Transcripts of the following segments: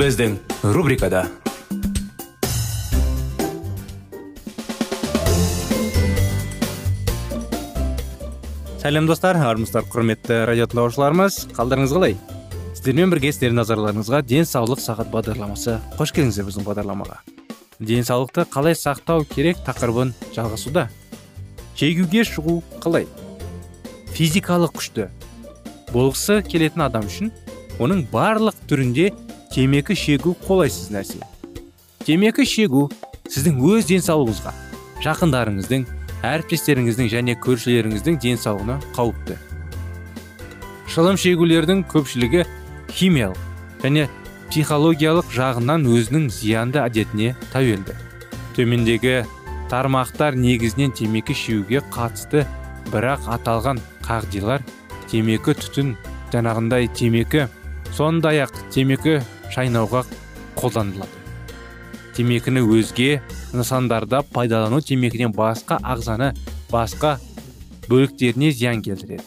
Біздің рубрикада сәлем достар армысыздар құрметті радио тыңдаушыларымыз қалдарыңыз қалай сіздермен бірге сіздердің назарларыңызға денсаулық сағат бағдарламасы қош келдіңіздер біздің бағдарламаға денсаулықты қалай сақтау керек тақырыбын жалғасуда шегуге шығу қалай физикалық күшті болғысы келетін адам үшін оның барлық түрінде темекі шегу қолайсыз нәрсе. Темекі шегу сіздің өз денсаулығыңызға жақындарыңыздың әріптестеріңіздің және көршілеріңіздің денсаулығына қауіпті. Шылым шегулердің көпшілігі химиялық және психологиялық жағынан өзінің зиянды әдетіне тәуелді. Төмендегі тармақтар негізінен темекі шегуге қатысты бірақ аталған қағдилар темекі түтін жаңағындай темекі сондай ақ темекі шайнауға қолданылады. темекіні өзге нысандарда пайдалану темекіден басқа ағзаны басқа бөліктеріне зиян келтіреді.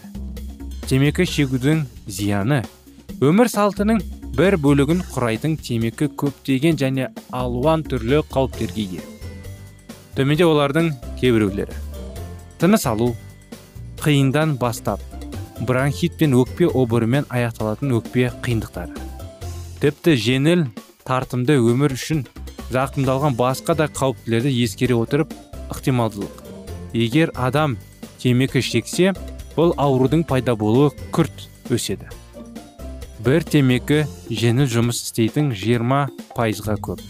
Темекі шегудің зияны өмір салтының бір бөлігін құрайтын темекі көптеген және алуан түрлі қауіптерге ие. Төменде олардың кейбіреулері. Тыныс алу қиындан бастап бронхит пен өкпе обырымен аяқталатын өкпе қиындықтары. Тіпті жеңіл тартымды өмір үшін зақымдалған басқа да қауіптілерді ескере отырып ықтималдылық. Егер адам темекі шексе бұл аурудың пайда болуы күрт өседі. Бір темекі жеңіл жұмыс істейтін 20 пайызға көп.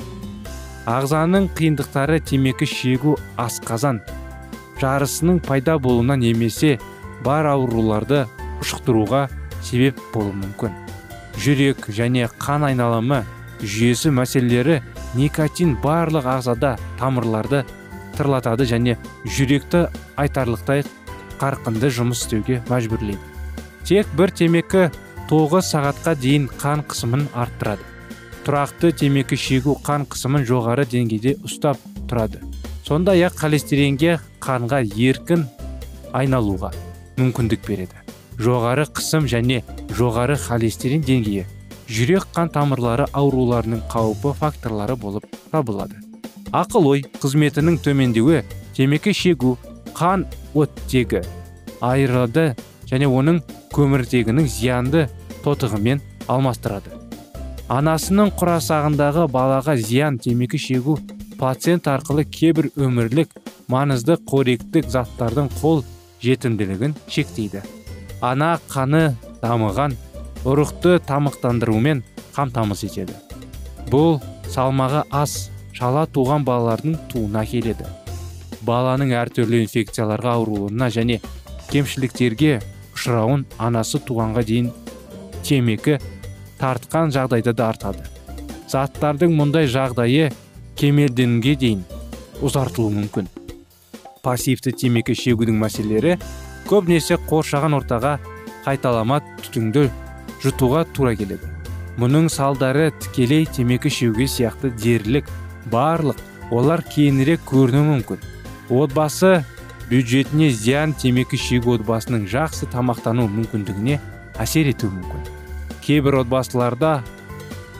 Ағзаның қиындықтары темекі шегу асқазан жарысының пайда болуына немесе бар ауруларды ұшықтыруға себеп болуы мүмкін. Жүрек және қан айналымы жүйесі мәселелері никотин барлық ағзада тамырларды тырлатады және жүректі айтарлықтай қарқынды жұмыс істеуге мәжбүрлейді. Тек бір темекі 9 сағатқа дейін қан қысымын арттырады. Тұрақты темекі шегу қан қысымын жоғары деңгейде ұстап тұрады. Сондай ақ холестеринге қанға еркін айналуға мүмкіндік береді. Жоғары қысым және жоғары холестерин деңгейі жүрек қан тамырлары ауруларының қауіпі факторлары болып табылады. Ақыл ой қызметінің төмендеуі темекі шегу қан оттегі айырады және оның көміртегінің зиянды тотығымен алмастырады. Анасының құрасағындағы балаға зиян темекі шегу пациент арқылы кейбір өмірлік маңызды қоректік заттардың қол жетімділігін шектейді. Ана қаны дамыған ұрықты тамақтандырумен қамтамасыз етеді. Бұл салмағы аз шала туған балалардың туына келеді. Баланың әртүрлі инфекцияларға ауруына және кемшіліктерге ұшырауын анасы туғанға дейін темекі тартқан жағдайда да артады. Заттардың мұндай жағдайы кемелденге дейін ұзартылуы мүмкін. Пассивті темекі шегудің мәселелері көбінесе қоршаған ортаға қайталама түтінді жұтуға тура келеді. Мұның салдары тікелей темекі шегуге сияқты дерлік барлық олар кейінірек көрінуі мүмкін. Отбасы бюджетіне зиян темекі шегу отбасының жақсы тамақтану мүмкіндігіне әсер етуі мүмкін. Кейбір отбасыларда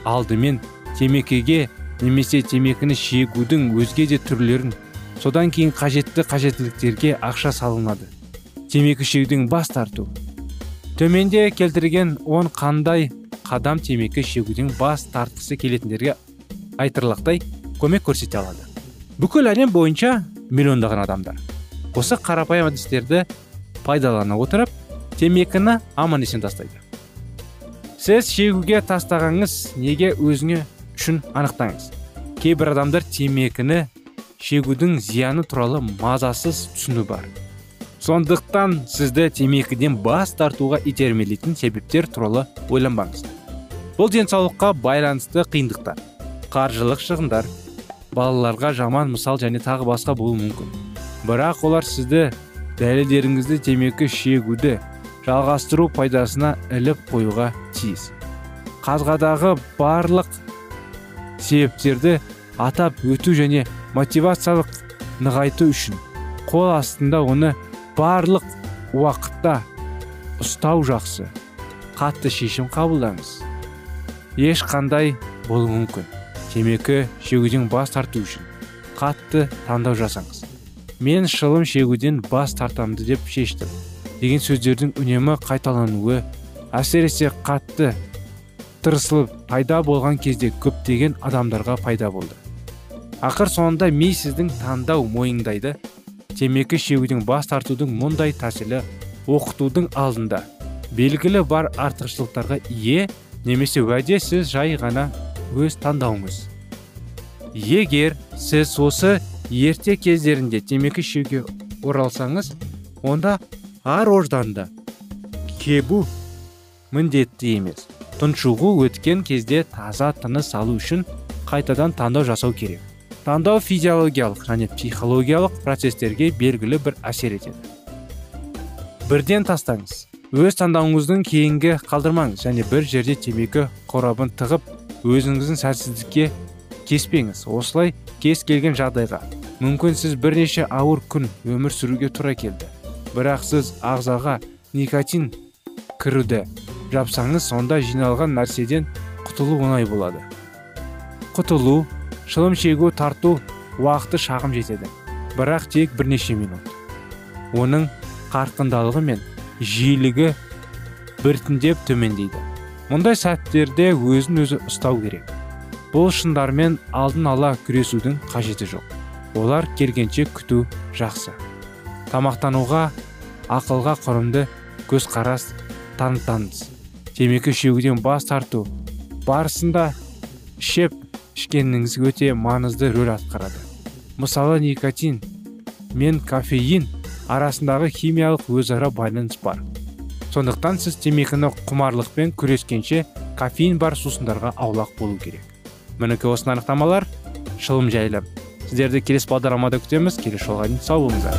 алдымен темекіге немесе темекіні шегудің өзге де түрлерін содан кейін қажетті қажеттіліктерге ақша салынады. Темекі шегуден бас тарту. Төменде келтірген он қандай қадам темекі шегуден бас тартқысы келетіндерге айтырлықтай көмек көрсете алады. Бүкіл әлем бойынша миллиондаған адамдар. Осы қарапайым әдістерді пайдалана отырып темекіні аман есен тастайды. Сіз шегуге тастағаныңыз неге өзіңе үшін анықтаңыз. Кейбір адамдар темекіні шегудің зияны туралы мазасыз түсіну бар. Сондықтан сізді темекіден бас тартуға итермелейтін себептер туралы ойланбаңыз. Бұл денсаулыққа байланысты қиындықтар қаржылық шығындар балаларға жаман мысал және тағы басқа болуы мүмкін. Бірақ олар сізді дәлелдеріңізді темекі шегуді жалғастыру пайдасына іліп қоюға тиіс. Қазғадағы барлық себептерді атап өту және мотивациялық нығайту үшін қол астында оны барлық уақытта ұстау жақсы. Қатты шешім қабылдаңыз. Ешқандай болуы мүмкін. Темекі шегуден бас тарту үшін қатты таңдау жасаңыз. Мен шылым шегуден бас тартамды деп шештім. Деген сөздердің үнемі қайталануы әсіресе қатты тырысылып пайда болған кезде көптеген адамдарға пайда болды. Ақыр соңында ми сіздің таңдау мойындайды темекі шегуден бас тартудың мұндай тәсілі оқытудың алдында. Белгілі бар артықшылықтарға ие немесе уәде сіз жай ғана өз таңдауыңыз. Егер сіз осы ерте кездерінде темекі шегуге оралсаңыз онда ар ожданда кебу міндетті емес. Тұншығу өткен кезде таза тыныс алу үшін қайтадан таңдау жасау керек. Таңдау физиологиялық және психологиялық процестерге белгілі бір әсер етеді. Бірден тастаңыз. Өз таңдауыңыздың кейінгі қалдырмаңыз және бір жерде темекі қорабын тығып өзіңіздің сәтсіздікке кеспеңіз. Осылай кез келген жағдайға. Мүмкін сіз бірнеше ауыр күн өмір сүруге тура келді. Бірақ сіз ағзаға никотин кіруді жапсаңыз сонда жиналған нәрседен құтылу оңай болады. Құтылу шылым шегу тарту уақыты шағым жетеді. Бірақ тек бірнеше минут. Оның қарқындалығы мен жиілігі біртіндеп төмендейді. Мұндай сәттерде өзін өзі ұстау керек. Бұл шындармен алдын ала күресудің қажеті жоқ. Олар келгенше күту жақсы. Тамақтануға ақылға құрымды көзқарас танытаңыз темекі шегуден бас тарту барысында шеп ішкеніңіз өте маңызды рөл атқарады. Мысалы никотин мен кофеин арасындағы химиялық өзара байланыс бар. Сондықтан сіз темекіні құмарлықпен күрескенше кофеин бар сусындарға аулақ болу керек. Мінекей осы анықтамалар. Шылым жайлы. Сіздерді келесі бағдарламада күтеміз. Келесі жолға дейін сау болыңыздар.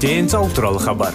Денсаулық туралы хабар.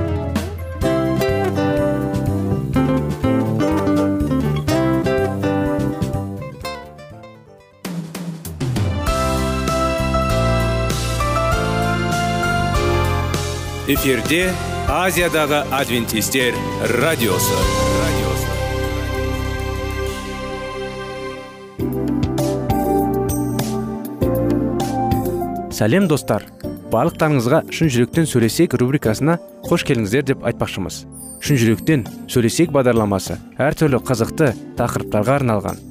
эфирде азиядағы адвентистер радиосы. Сәлем достар. Барлықтарыңызға шын жүректен сөйлесек рубрикасына қош келдіңіздер деп айтпақшымыз. Шын жүректен сөйлесек бағдарламасы әртүрлі қызықты тақырыптарға арналған.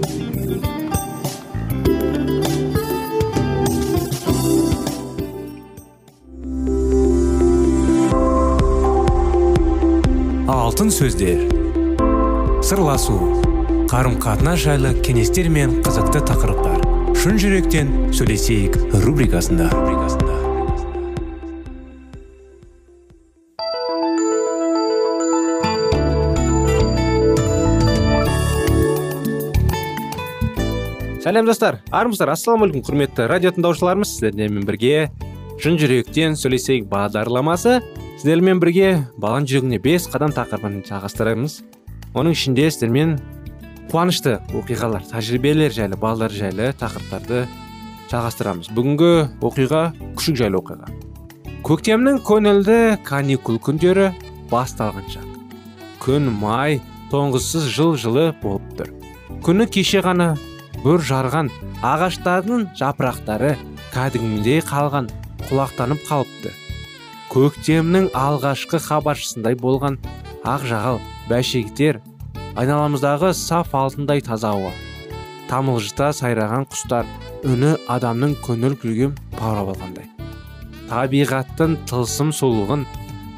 Алтын сөздер. Сырласу қарым қатынас жайлы кеңестер мен қызықты тақырыптар. Шын жүректен сөйлесейік рубрикасында. Сәлем достар. Армысыздар. Ассалаумағалейкум құрметті радио тыңдаушыларымыз сіздермен бірге шын жүректен сөйлесейік бағдарламасы. Сіздермен бірге баланың жүрегіне бес қадам тақырыбын жалғастырамыз оның ішінде сіздермен қуанышты оқиғалар тәжірибелер жайлы балалар жайлы тақырыптарды жалғастырамыз. Бүгінгі оқиға күшік жайлы оқиға. Көктемнің көңілді каникул күндері басталған шақ күн май тоңғысыз жыл жылы болып тұр. Күні кеше ғана бүр жарған ағаштардың жапырақтары кәдімгідей қалған құлақтанып қалыпты. Көктемнің алғашқы хабаршысындай болған ақ жағал бәйшектер айналамыздағы саф алтындай таза ауа тамылжыта сайраған құстар үні адамның көңіл күйге баурап алғандай. Табиғаттың тылсым сұлулығын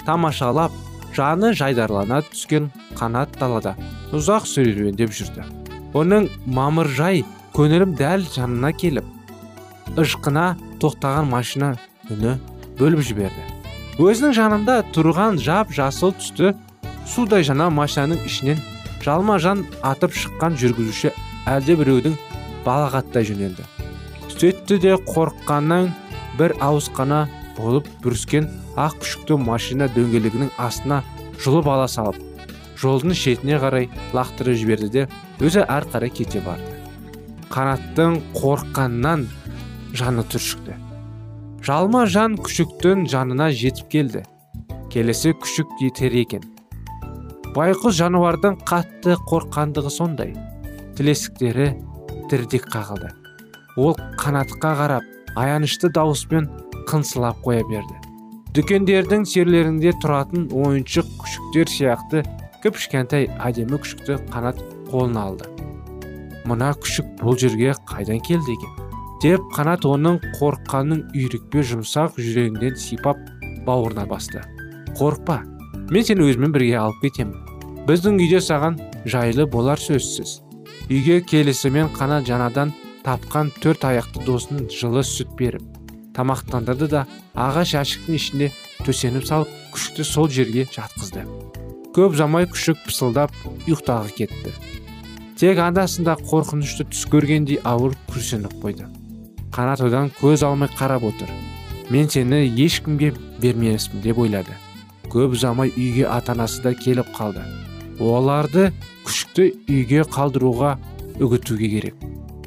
тамашалап жаны жайдарлана түскен қанат далада ұзақ серуендеп жүрді. Оның мамыржай көңілім дәл жанына келіп ышқына тоқтаған машина үні бөліп жіберді. Өзінің жанында тұрған жап жасыл түсті судай жана машинаның ішінен жалма жан атып шыққан жүргізуші әлде біреудің балағаттай жөнелді. Сөйтті де қорыққаннан бір ауыз қана болып бүріскен ақ күшікті машина дөңгелегінің астына жұлып ала салып жолдың шетіне қарай лақтырып жіберді де өзі ар қарай кете барды. Қанаттың қорыққаннан жаны түршікті. Жалма жан күшіктің жанына жетіп келді. Келесі күшік етер екен. Байқұс жануардың қатты қорққандығы сондай. Тілесіктері дірдек қағылды. Ол қанатқа қарап аянышты дауыспен қынсылап қоя берді. Дүкендердің серлерінде тұратын ойыншық күшіктер сияқты кіп кішкентай әдемі күшікті қанат қолына алды. Мына күшік бұл жерге қайдан келді екен? Деп қанат оның қорыққанын үйрекпе жұмсақ жүрегінен сипап бауырына басты. Қорықпа мен сені өзіммен бірге алып кетемін. Біздің үйде саған жайлы болар сөзсіз. Үйге келісімен қанат жаңадан тапқан төрт аяқты досын жылы сүт беріп тамақтандырды да ағаш жәшіктің ішінде төсеніп салып күшікті сол жерге жатқызды. Көп замай күшік пысылдап ұйықтағы кетті. Тек андасында қорқынышты түс көргендей ауыр күрсініп қойды. Қанат одан көз алмай қарап отыр. Мен сені ешкімге бермеспін деп ойлады. Көп замай үйге ата анасы да келіп қалды. Оларды күшікті үйге қалдыруға үгітуге керек.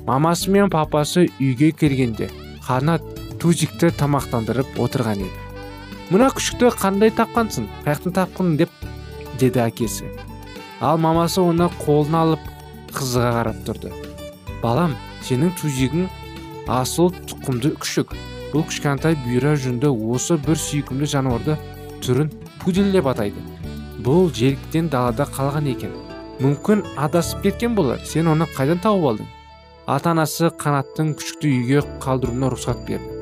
Мамасы мен папасы үйге келгенде қанат тузикті тамақтандырып отырған еді. Мына күшікті қандай тапқансың? Қаяқтан тапқың деп деді әкесі. Ал мамасы оны қолына алып қызыға қарап тұрды. Балам сенің тузигің асыл тұқымды күшік. Бұл кішкентай бұйра жүнді осы бір сүйкімді жануарды түрін пудель деп атайды. Бұл желіктен далада қалған екен. Мүмкін адасып кеткен болар. Сен оны қайдан тауып алдың? Ата анасы қанаттың күшікті үйге қалдыруына рұқсат берді.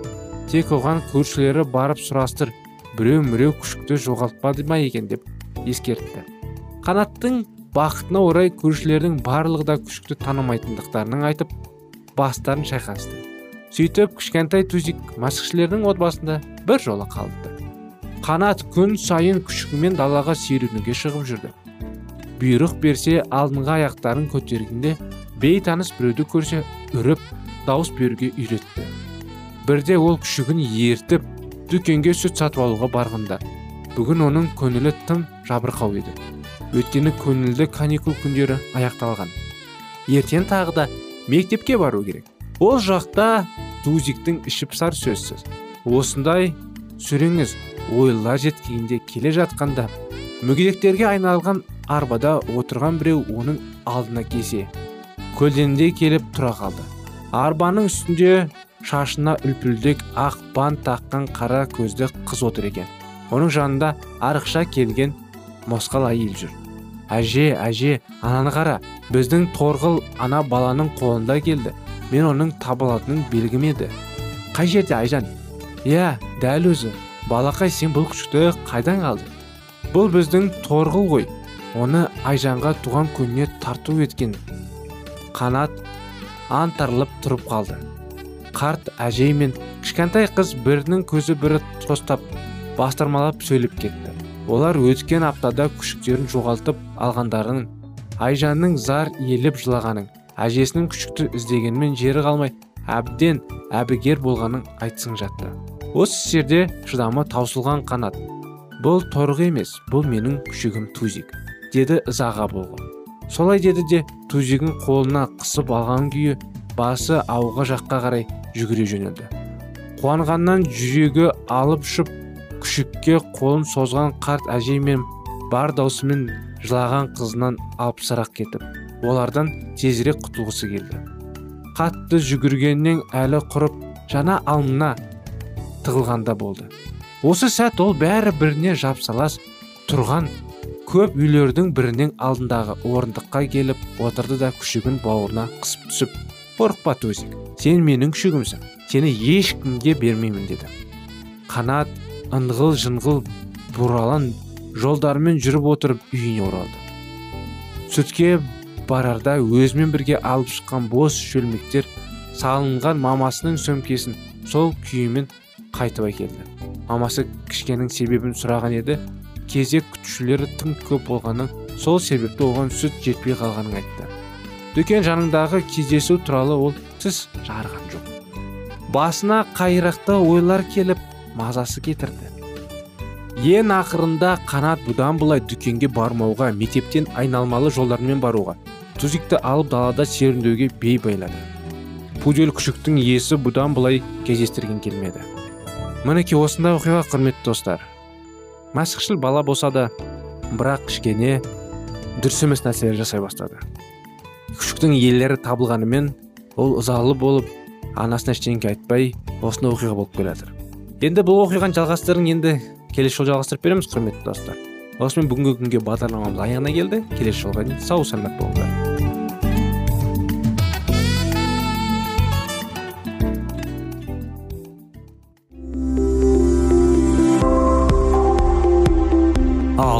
Тек оған көршілері барып сұрастыр біреу міреу күшікті жоғалтпады ма екен? деп ескертті. Қанаттың бақытына орай көршілердің барлығы да күшікті танымайтындықтарын айтып бастарын шайқасты. Сөйтіп кішкентай тузик машықшілердің отбасында бір жолы қалды. Қанат күн сайын күшігімен далаға серуенуге шығып жүрді. Бұйрық берсе алдыңғы аяқтарын көтергенде бейтаныс біреуді көрсе үріп дауыс беруге үйретті. Бірде ол күшігін ертіп дүкенге сүт сатып алуға барғанда бүгін оның көңілі тым жабырқау еді. Өйткені көңілді каникул күндері аяқталған. Ертең тағы да мектепке бару керек. Ол жақта тузиктің іші пысар сөзсіз. Осындай сүреңіз ойылар жеткенде келе жатқанда мүгедектерге айналған арбада отырған біреу оның алдына кесе көлденеңдей келіп тұра қалды. Арбаның үстінде шашына үлпілдек ақ бант таққан қара көзді қыз отыр екен. Оның жанында арықша келген мосқал әйел жүр. Әже әже ананы қара біздің торғыл ана баланың қолында келді. Мен оның табылатынын белгім еді. Қай жерде айжан? Иә дәл өзі. Балақай сен бұл күшікті қайдан қалдың? Бұл біздің торғыл ғой. Оны айжанға туған күніне тарту еткен қанат антарылып тұрып қалды. Қарт әжей мен кішкентай қыз бірінің көзі бірі тостап бастырмалап сөйлеп кетті. Олар өткен аптада күшіктерін жоғалтып алғандарын айжанның зар еліп жылағанын әжесінің күшікті іздегенмен жері қалмай әбден әбігер болғанын айтсын жатты. Осы жерде шыдамы таусылған қанат. Бұл торғы емес бұл менің күшігім тузик деді ызаға болған. Солай деді де тузигін қолына қысып алған күйі басы ауға жаққа қарай жүгіре жөнелді. Қуанғаннан жүрегі алып ұшып күшікке қолын созған қарт әжей мен бар даусымен жылаған қызынан алыпсырақ кетіп олардан тезірек құтылғысы келді. Қатты жүгіргеннен әлі құрып жаңа алмына тығылғанда болды. Осы сәт ол бәрі біріне жапсалас тұрған көп үйлердің бірінің алдындағы орындыққа келіп отырды да күшігін бауырына қысып түсіп қорықпа төзик сен менің күшігімсің сені ешкімге бермеймін деді. Қанат ыңғыл жыңғыл бұралан жолдармен жүріп отырып үйіне оралды. Сүтке барарда өзімен бірге алып шыққан бос шөлмектер салынған мамасының сөмкесін сол күйімен қайтып әкелді. Мамасы кішкенің себебін сұраған еді. Кезек күтушілері тым көп болғанын сол себепті оған сүт жетпей қалғанын айтты. Дүкен жанындағы кездесу туралы ол тіс жарған жоқ. Басына қайрақты ойлар келіп мазасы кетірді. Ең ақырында қанат бұдан былай дүкенге бармауға мектептен айналмалы жолдармен баруға тузикті алып далада серуендеуге бей байлады пудель күшіктің иесі бұдан былай кездестірген келмеді мінекей осындай оқиға құрметті достар мәсіхшіл бала болса да бірақ кішкене дұрыс емес нәрселер жасай бастады күшіктің иелері табылғанымен ол ызалы болып анасына ештеңке айтпай осындай оқиға болып келе жатыр енді бұл оқиғаның жалғастырын енді келесі жолы жалғастырып береміз құрметті достар осымен бүгінгі күнге бағдарламамыз аяғына келді келесі жолға дейін сау сәлемет болыңыздар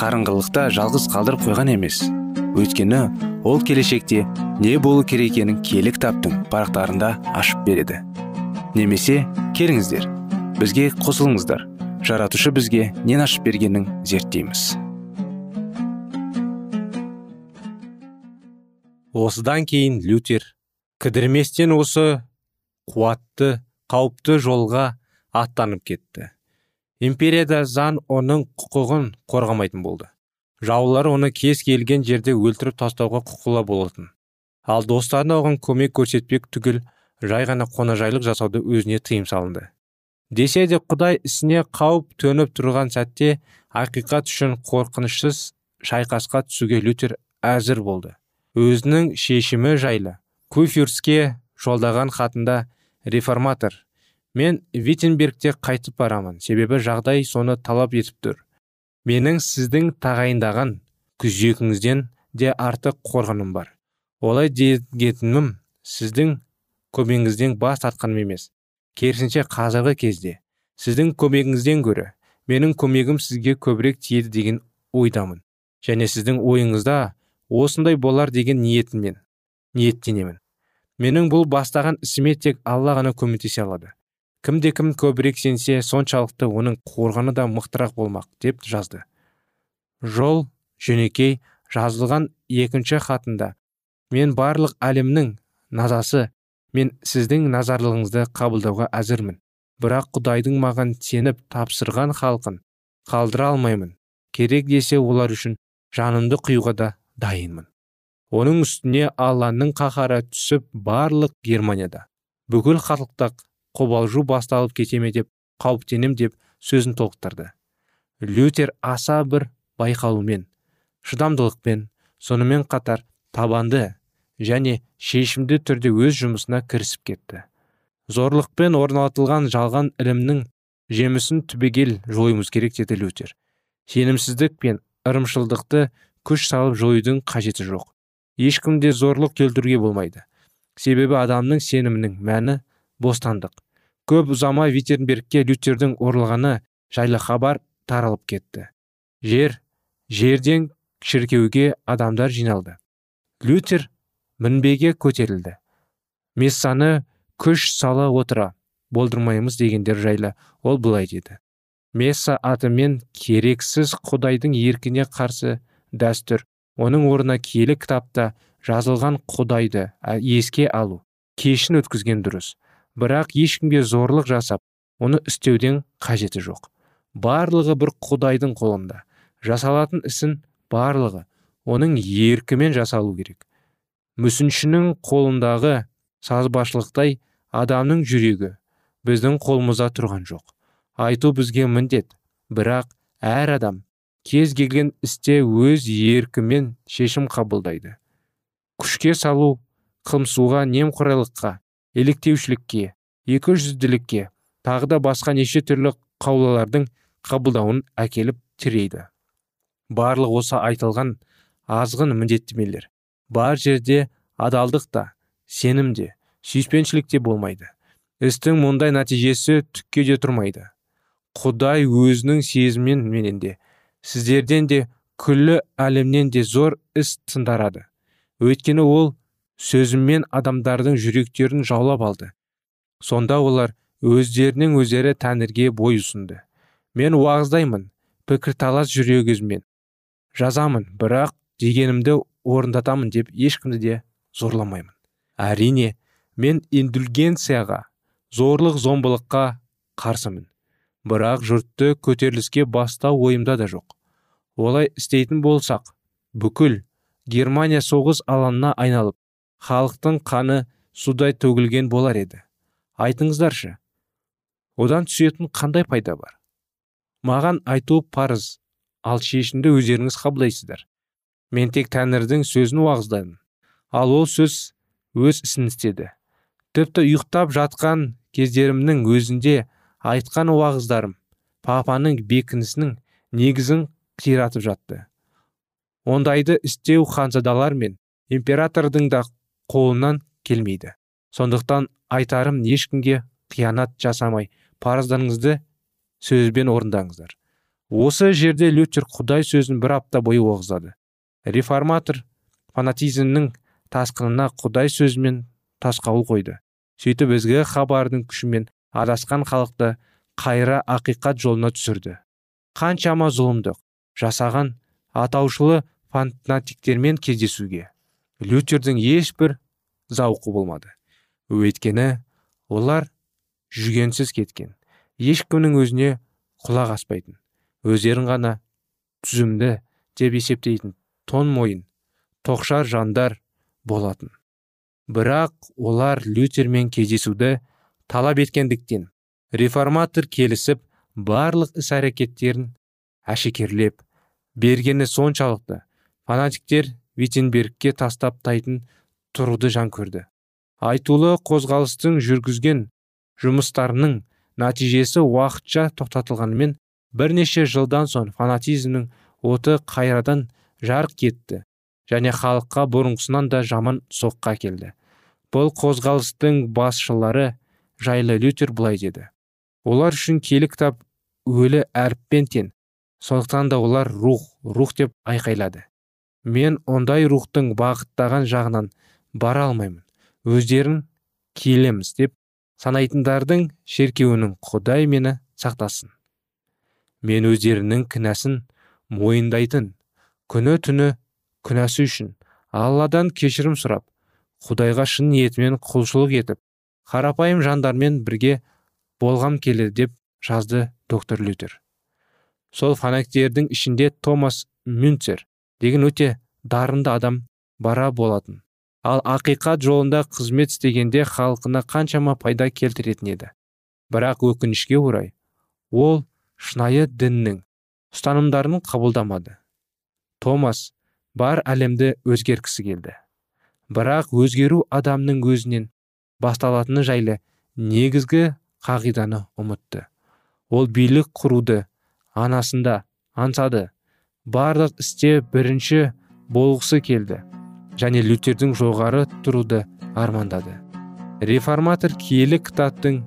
қарыңғылықта жалғыз қалдырып қойған емес. Өйткені ол келешекте не болу керек екенін кітаптың парақтарында ашып береді. Немесе келіңіздер бізге қосылыңыздар. Жаратушы бізге нен ашып бергенін зерттейміз. Осыдан кейін лютер кідірместен осы қуатты қауіпті жолға аттанып кетті. Империяда заң оның құқығын қорғамайтын болды. Жаулар оны кез келген жерде өлтіріп тастауға құқылы болатын. Ал достарына оған көмек көрсетпек түгіл жай ғана қонажайлық жасауды өзіне тыйым салынды. Десе де құдай ісіне қауіп төніп тұрған сәтте ақиқат үшін қорқынышсыз шайқасқа түсуге лютер әзір болды. Өзінің шешімі жайлы куфюрске жолдаған хатында реформатор мен виттенбергте қайтып барамын. Себебі жағдай соны талап етіп тұр. Менің сіздің тағайындаған күзетіңізден де артық қорғаным бар. Олай дегенім сіздің көмегіңізден бас тартқаным емес. Керісінше қазіргі кезде сіздің көмегіңізден гөрі менің көмегім сізге көбірек тиеді деген ойдамын. Және сіздің ойыңызда осындай болар деген ниетіммен ниеттенемін. Менің бұл бастаған ісіме тек алла ғана көмектесе алады. Кімде кім көбірек сенсе соншалықты оның қорғаны да мықтырақ болмақ деп жазды. Жол жөнекей жазылған екінші хатында мен барлық әлемнің назасы мен сіздің назарлығыңызды қабылдауға әзірмін. Бірақ құдайдың маған сеніп тапсырған халқын қалдыра алмаймын. Керек десе олар үшін жанымды қиюға да дайынмын оның үстіне алланың қаһары түсіп барлық германияда. Бүкіл халықтық қобалжу басталып кете ме деп қауіптенем деп сөзін толықтырды. Лютер аса бір байқалумен шыдамдылықпен сонымен қатар табанды және шешімді түрде өз жұмысына кірісіп кетті. Зорлықпен орнатылған жалған ілімнің жемісін түбегел жоюымыз керек деді лютер. Сенімсіздік пен ырымшылдықты күш салып жоюдың қажеті жоқ. Ешкімде зорлық келтіруге болмайды. Себебі адамның сенімінің мәні бостандық. Көп ұзамай витербергке лютердің ұрлығаны жайлы хабар таралып кетті. Жер жерден шіркеуге адамдар жиналды. Лютер мінбеге көтерілді. Мессаны күш сала отыра болдырмаймыз дегендер жайлы ол былай деді. Месса атымен керексіз құдайдың еркіне қарсы дәстүр оның орнына киелі кітапта жазылған құдайды еске алу кешін өткізген дұрыс. Бірақ ешкімге зорлық жасап оны істеуден қажеті жоқ. Барлығы бір құдайдың қолында. Жасалатын ісін барлығы оның еркімен жасалу керек. Мүсіншінің қолындағы сазбашылықтай адамның жүрегі біздің қолымызда тұрған жоқ. Айту бізге міндет бірақ әр адам кез келген істе өз еркімен шешім қабылдайды. Күшке салу қымсуға немқұрайлыққа еліктеушілікке екі жүзділікке тағы да басқа неше түрлі қаулылардың қабылдауын әкеліп тірейді. Барлық осы айтылған азғын міндеттемелер бар жерде адалдық та сенім де сүйіспеншілік те болмайды. істің мұндай нәтижесі түкке де тұрмайды. Құдай өзінің сезіммен менен де сіздерден де күллі әлемнен де зор іс тыңдарады. Өйткені ол сөзіммен адамдардың жүректерін жаулап алды. Сонда олар өздерінің өздері тәңірге бой ұсынды. Мен уағыздаймын пікірталас жүрегізмен жазамын бірақ дегенімді орындатамын деп ешкімді де зорламаймын. Әрине мен индульгенцияға зорлық зомбылыққа қарсымын. Бірақ жұртты көтеріліске бастау ойымда да жоқ. Олай істейтін болсақ бүкіл германия соғыс алаңына айналып халықтың қаны судай төгілген болар еді. Айтыңыздаршы одан түсетін қандай пайда бар? Маған айту парыз ал шешімді өздеріңіз қабылдайсыздар. Мен тек тәңірдің сөзін уағыздаймын ал ол сөз өз ісін істеді. Тіпті ұйықтап жатқан кездерімнің өзінде айтқан уағыздарым папаның бекінісінің негізін қиратып жатты. Ондайды істеу ханзадалар мен императордың да қолынан келмейді. Сондықтан айтарым ешкімге қиянат жасамай парыздарыңызды сөзбен орындаңыздар. Осы жерде лютер құдай сөзін бір апта бойы оғыздады реформатор фанатизмнің тасқынына құдай сөзімен тасқауыл қойды. Сөйтіп ізгі хабардың күшімен адасқан халықты қайра ақиқат жолына түсірді. Қаншама зұлымдық жасаған атаушылы фанатиктермен кездесуге. Лютердің ешбір зауқы болмады. Өйткені олар жүгенсіз кеткен. Ешкімнің өзіне құлақ аспайтын. Өздерін ғана түзімді деп есептейтін тон мойын тоқшар жандар болатын. Бірақ олар лютермен кездесуді талап еткендіктен реформатор келісіп барлық іс әрекеттерін әшекерлеп бергені соншалықты фанатиктер виттенбергке тастап тайтын тұруды жан көрді. Айтулы қозғалыстың жүргізген жұмыстарының нәтижесі уақытша тоқтатылғанымен бірнеше жылдан соң фанатизмнің оты қайрадан жарқ кетті және халыққа бұрынғысынан да жаман соққа келді бұл қозғалыстың басшылары жайлы лютер былай деді. Олар үшін киелі кітап өлі әріппен тең сондықтан да олар рух рух деп айқайлады. Мен ондай рухтың бағыттаған жағынан бара алмаймын. Өздерін киелеміз деп санайтындардың шеркеуінің құдай мені сақтасын. Мен өздерінің кінәсін мойындайтын күні түні күнәсі үшін алладан кешірім сұрап құдайға шын ниетімен құлшылық етіп қарапайым жандармен бірге болғам келеді деп жазды доктор лютер. Сол фанатиктердің ішінде томас мюнцер деген өте дарынды адам бара болатын. Ал ақиқат жолында қызмет істегенде халқына қаншама пайда келтіретін еді. Бірақ өкінішке орай ол шынайы діннің ұстанымдарын қабылдамады. Томас бар әлемді өзгерткісі келді. Бірақ өзгеру адамның өзінен басталатыны жайлы негізгі қағиданы ұмытты. Ол билік құруды анасында аңсады. Барлық істе бірінші болғысы келді және лютердің жоғары тұруды армандады. Реформатор киелі кітаптың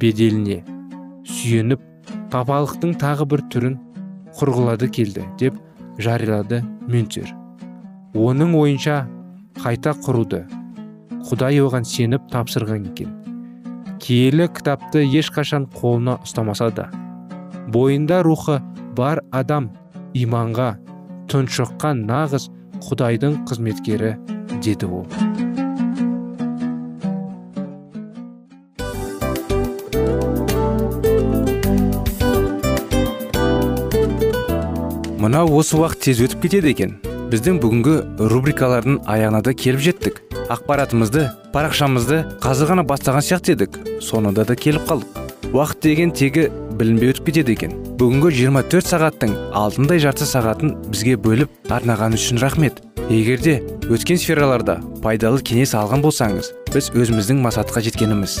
беделіне сүйеніп папалықтың тағы бір түрін құрғылады келді деп жариялады мюнтер. Оның ойынша қайта құруды құдай оған сеніп тапсырған екен. Киелі кітапты ешқашан қолына ұстамаса да бойында рухы бар адам иманға тұншыққан нағыз құдайдың қызметкері деді ол. Мынау осы уақыт тез өтіп кетеді екен. Біздің бүгінгі рубрикалардың аяғына да келіп жеттік. Ақпаратымызды парақшамызды қазір ғана бастаған сияқты едік. Соңында да келіп қалдық. Уақыт деген тегі білінбей өтіп кетеді екен. Бүгінгі 24 сағаттың алтындай жарты сағатын бізге бөліп арнаған үшін рахмет. Егерде өткен сфераларда пайдалы кеңес алған болсаңыз біз өзіміздің мақсатқа жеткеніміз.